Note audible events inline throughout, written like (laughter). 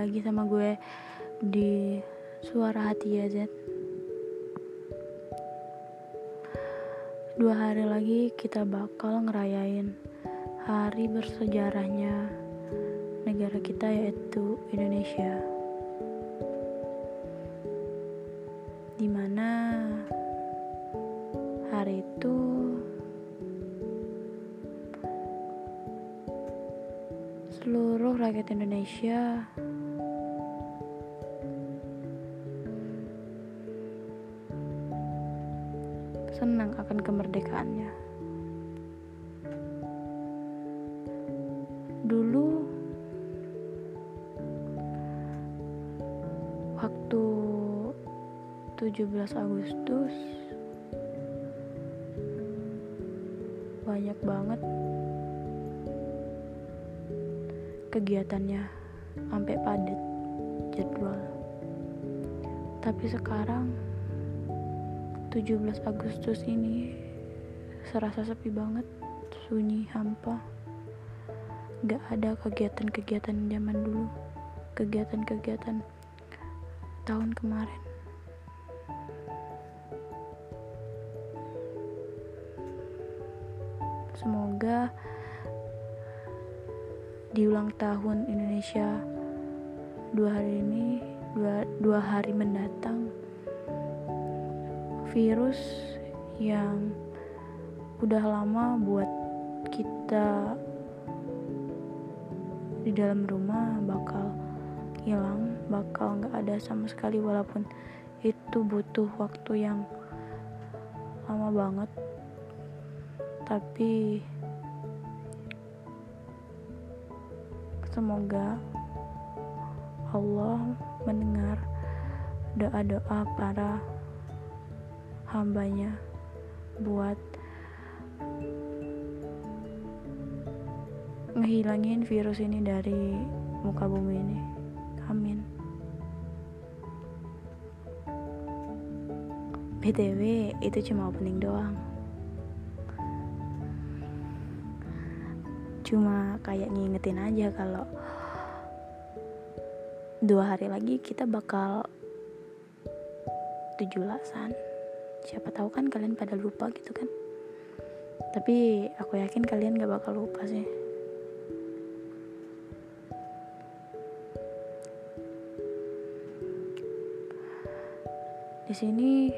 lagi sama gue di Suara Hati ya Z Dua hari lagi kita bakal ngerayain hari bersejarahnya negara kita yaitu Indonesia. Di mana hari itu seluruh rakyat Indonesia senang akan kemerdekaannya. Dulu waktu 17 Agustus banyak banget kegiatannya sampai padat jadwal tapi sekarang 17 Agustus ini serasa sepi banget sunyi hampa. Gak ada kegiatan-kegiatan zaman dulu kegiatan-kegiatan tahun kemarin. Semoga di ulang tahun Indonesia dua hari ini dua, dua hari mendatang virus yang udah lama buat kita di dalam rumah bakal hilang bakal nggak ada sama sekali walaupun itu butuh waktu yang lama banget. Tapi Semoga Allah mendengar doa-doa para hambanya buat ngehilangin virus ini dari muka bumi ini. Amin. BTW itu cuma opening doang. cuma kayak ngingetin aja kalau dua hari lagi kita bakal tujuh belasan siapa tahu kan kalian pada lupa gitu kan. Tapi aku yakin kalian gak bakal lupa sih. Di sini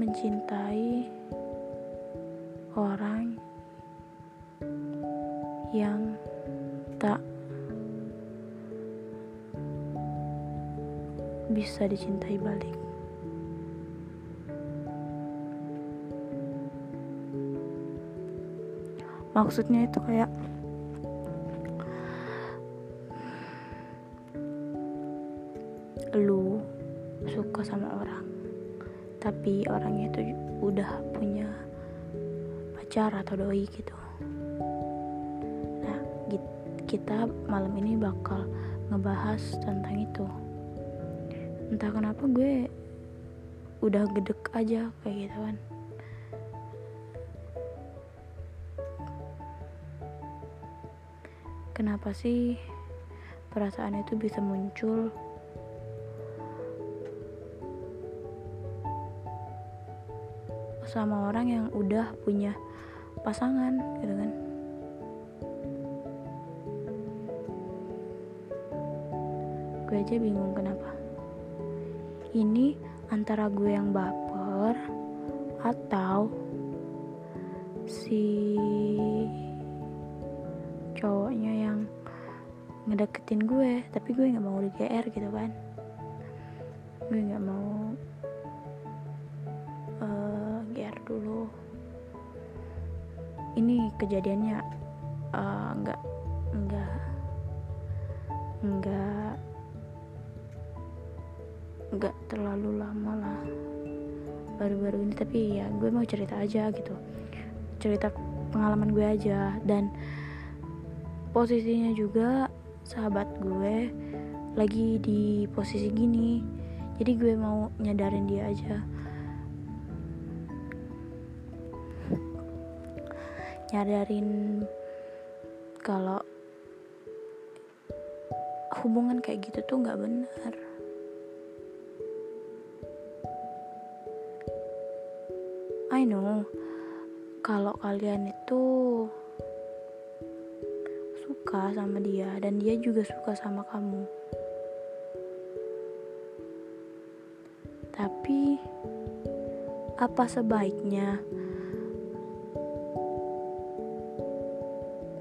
mencintai orang yang tak bisa dicintai balik. maksudnya itu kayak lu suka sama orang tapi orangnya itu udah punya pacar atau doi gitu. Nah kita malam ini bakal ngebahas tentang itu. Entah kenapa gue udah gedek aja kayak gitu kan. Kenapa sih perasaan itu bisa muncul sama orang yang udah punya pasangan gitu kan. Gue aja bingung kenapa. Ini antara gue yang baper atau si cowoknya yang ngedeketin gue tapi gue nggak mau di GR gitu kan. Gue nggak mau ini kejadiannya eh, nggak uh, nggak nggak nggak terlalu lama lah. Baru-baru ini tapi ya gue mau cerita aja gitu. Cerita pengalaman gue aja. Dan posisinya juga sahabat gue lagi di posisi gini. Jadi gue mau nyadarin dia aja nyadarin kalau hubungan kayak gitu tuh nggak benar. I know kalau kalian itu suka sama dia dan dia juga suka sama kamu. Tapi apa sebaiknya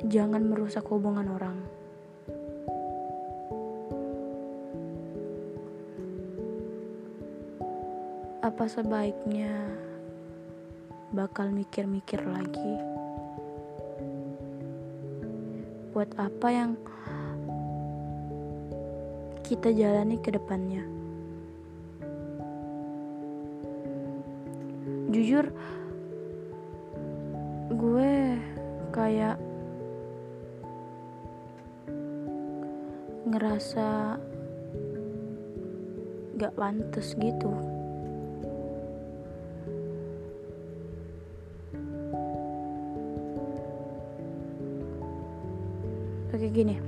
jangan merusak hubungan orang. Apa sebaiknya bakal mikir-mikir lagi? Buat apa yang kita jalani ke depannya? Jujur, gue kayak ngerasa gak pantas gitu. Oke gini.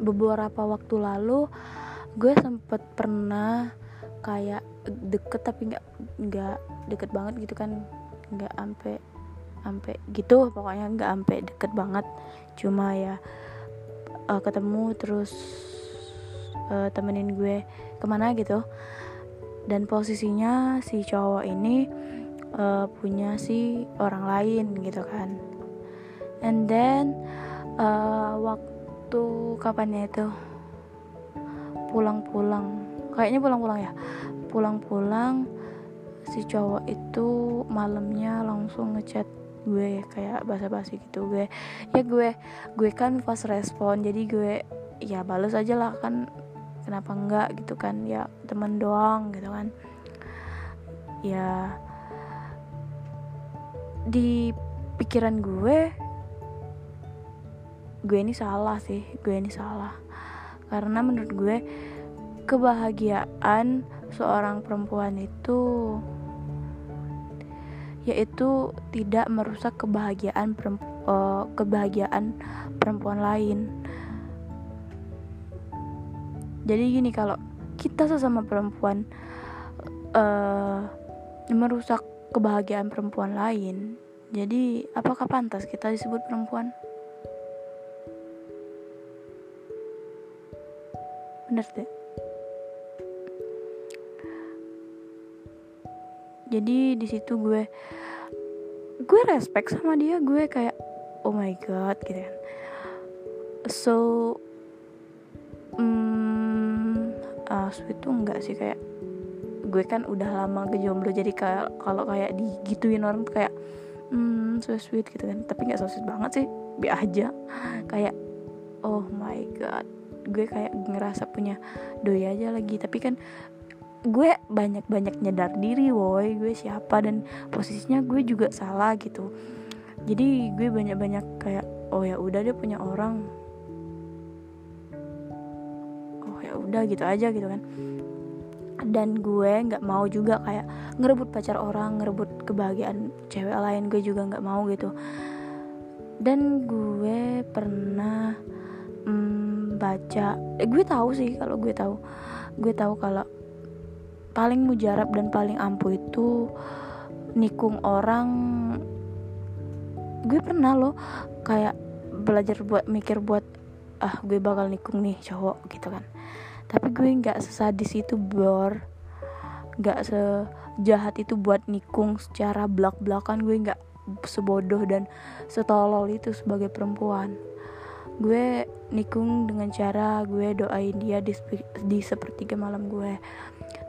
Beberapa waktu lalu gue sempet pernah kayak deket tapi nggak nggak deket banget gitu kan. Nggak ampe sampai gitu pokoknya nggak sampai deket banget. Cuma ya uh, ketemu terus uh, temenin gue ke mana gitu. Dan posisinya si cowok ini uh, punya si orang lain gitu kan. And then uh, waktu kapan ya itu? Pulang-pulang. Kayaknya pulang-pulang ya? Pulang-pulang si cowok itu malamnya langsung ngechat gue kayak basa-basi gitu. Gue ya gue gue kan pas respon jadi gue ya balas aja lah kan kenapa enggak gitu kan ya temen doang gitu kan. Ya di pikiran gue gue ini salah sih gue ini salah. Karena menurut gue kebahagiaan seorang perempuan itu yaitu tidak merusak kebahagiaan perempu, uh, kebahagiaan perempuan lain. Jadi gini kalau kita sesama perempuan uh, merusak kebahagiaan perempuan lain, jadi apakah pantas kita disebut perempuan? Bener deh. Jadi di situ gue gue respect sama dia gue kayak oh my god gitu kan. So hmm uh, sweet tuh enggak sih kayak gue kan udah lama kejomblo jadi kayak kalau kayak digituin orang tuh kayak hmm so sweet gitu kan. Tapi nggak so sweet banget sih bi aja. Kayak oh my god gue kayak ngerasa punya doi aja lagi. Tapi kan gue banyak-banyak nyadar diri woi gue siapa dan posisinya gue juga salah gitu. Jadi gue banyak-banyak kayak oh ya udah dia punya orang. Oh ya udah gitu aja gitu kan. Dan gue nggak mau juga kayak ngerebut pacar orang ngerebut kebahagiaan cewek lain gue juga nggak mau gitu. Dan gue pernah mm, baca eh, gue tahu sih kalau gue tahu. Gue tahu kalau paling mujarab dan paling ampuh itu nikung orang. Gue pernah loh kayak belajar buat mikir buat ah gue bakal nikung nih cowok gitu kan. Tapi gue nggak sesadis itu bor. Nggak sejahat itu buat nikung secara belak belakan gue nggak sebodoh dan setolol itu sebagai perempuan. Gue nikung dengan cara gue doain dia di, di sepertiga malam gue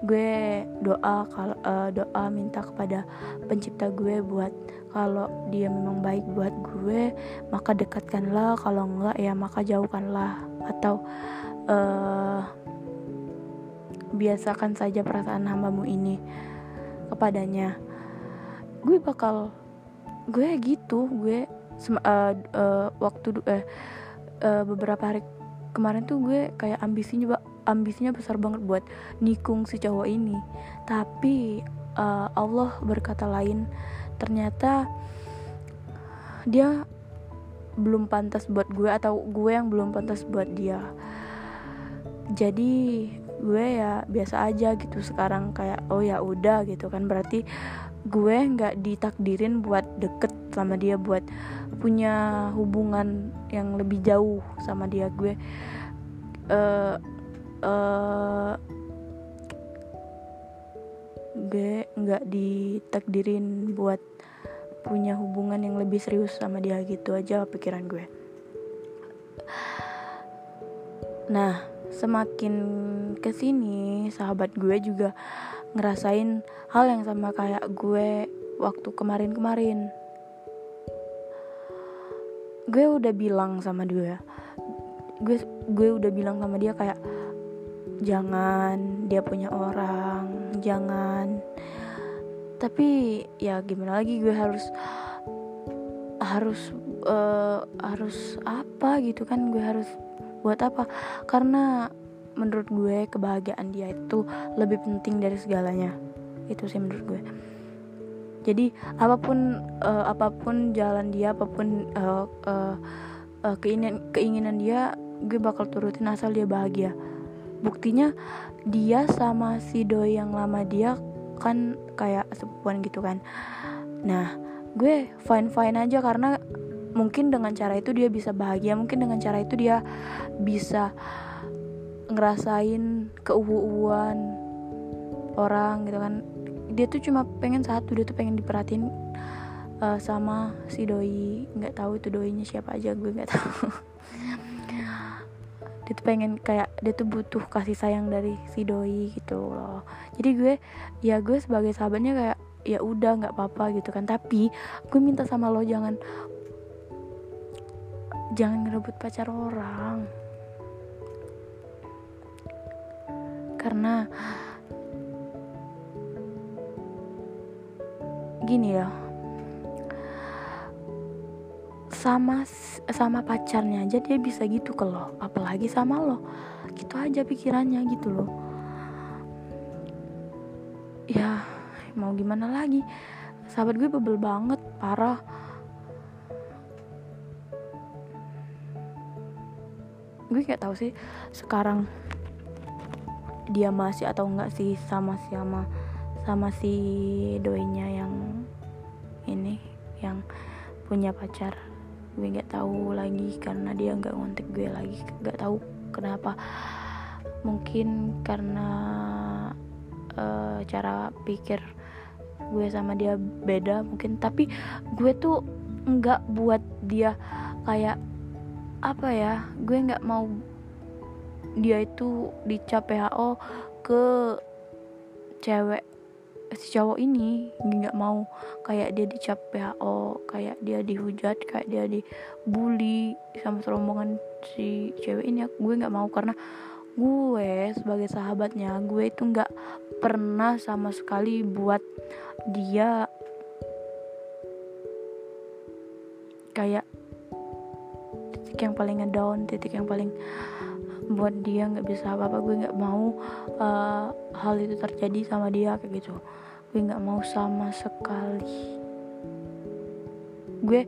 gue doa kalau uh, doa minta kepada pencipta gue buat kalau dia memang baik buat gue maka dekatkanlah. Kalau enggak ya maka jauhkanlah. Atau uh, biasakan saja perasaan hambamu ini kepadanya. Gue bakal gue gitu gue uh, uh, waktu uh, uh, beberapa hari kemarin tuh gue kayak ambisinya ambisinya besar banget buat nikung si cowok ini. Tapi uh, Allah berkata lain ternyata dia belum pantas buat gue atau gue yang belum pantas buat dia. Jadi gue ya biasa aja gitu sekarang kayak oh ya udah gitu kan. Berarti gue nggak ditakdirin buat deket sama dia buat punya hubungan yang lebih jauh sama dia. Gue uh, uh, gue nggak ditakdirin buat punya hubungan yang lebih serius sama dia gitu aja pikiran gue. Nah semakin ke sini sahabat gue juga ngerasain hal yang sama kayak gue waktu kemarin-kemarin. Gue udah bilang sama dia gue gue udah bilang sama dia kayak jangan dia punya orang jangan. Tapi ya gimana lagi gue harus harus uh, harus apa gitu kan gue harus buat apa? Karena menurut gue kebahagiaan dia itu lebih penting dari segalanya. Itu sih menurut gue. Jadi apa pun uh, apa pun jalan dia apa pun uh, uh, uh, keinginan keinginan dia gue bakal turutin asal dia bahagia buktinya dia sama si doi yang lama dia kan kayak sepupuan gitu kan. Nah gue fine fine aja karena mungkin dengan cara itu dia bisa bahagia mungkin dengan cara itu dia bisa ngerasain keuuan orang gitu kan. Dia tuh cuma pengen satu dia tuh pengen diperhatiin uh, sama si doi. Nggak tahu itu doinya siapa aja gue nggak tahu dia tuh pengen kayak dia tuh butuh kasih sayang dari si doi gitu loh. Jadi gue ya gue sebagai sahabatnya kayak ya udah nggak apa-apa gitu kan. Tapi gue minta sama lo jangan jangan ngerebut pacar orang. Karena gini ya sama sama pacarnya aja dia bisa gitu ke lo apalagi sama lo. Gitu aja pikirannya gitu loh. Ya mau gimana lagi? Sahabat gue bebel banget parah. Gue nggak tahu sih sekarang dia masih atau enggak sih sama sama sama si doinya yang ini yang punya pacar gue nggak tahu lagi karena dia nggak ngontek gue lagi. Nggak tahu kenapa. Mungkin karena uh, cara pikir gue sama dia beda mungkin. Tapi gue tuh nggak buat dia kayak apa ya gue nggak mau dia itu dicap PHO ke cewek si cowok ini nggak mau. Kayak dia dicap PHO kayak dia dihujat kayak dia dibully sama serombongan si cewek ini. Gue nggak mau karena gue sebagai sahabatnya gue itu nggak pernah sama sekali buat dia kayak titik yang paling ngedown titik yang paling buat dia nggak bisa apa-apa. Gue nggak mau uh, hal itu terjadi sama dia kayak gitu. Gue nggak mau sama sekali. Gue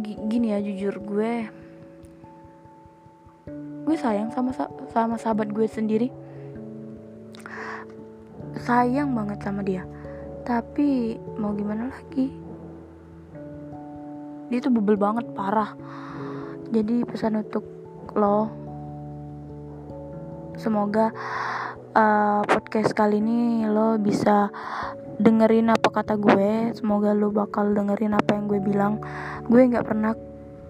gini ya jujur gue gue sayang sama sama sahabat gue sendiri. Sayang banget sama dia. Tapi mau gimana lagi? Dia tuh bebel banget parah. Jadi pesan untuk lo. Semoga uh, podcast kali ini lo bisa dengerin apa kata gue. Semoga lo bakal dengerin apa yang gue bilang. Gue nggak pernah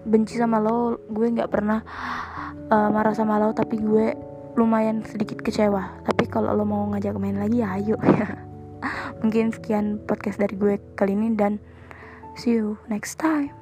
benci sama lo gue nggak pernah uh, marah sama lo tapi gue lumayan sedikit kecewa. Tapi kalau lo mau ngajak main lagi ya ayo. (laughs) Mungkin sekian podcast dari gue kali ini dan see you next time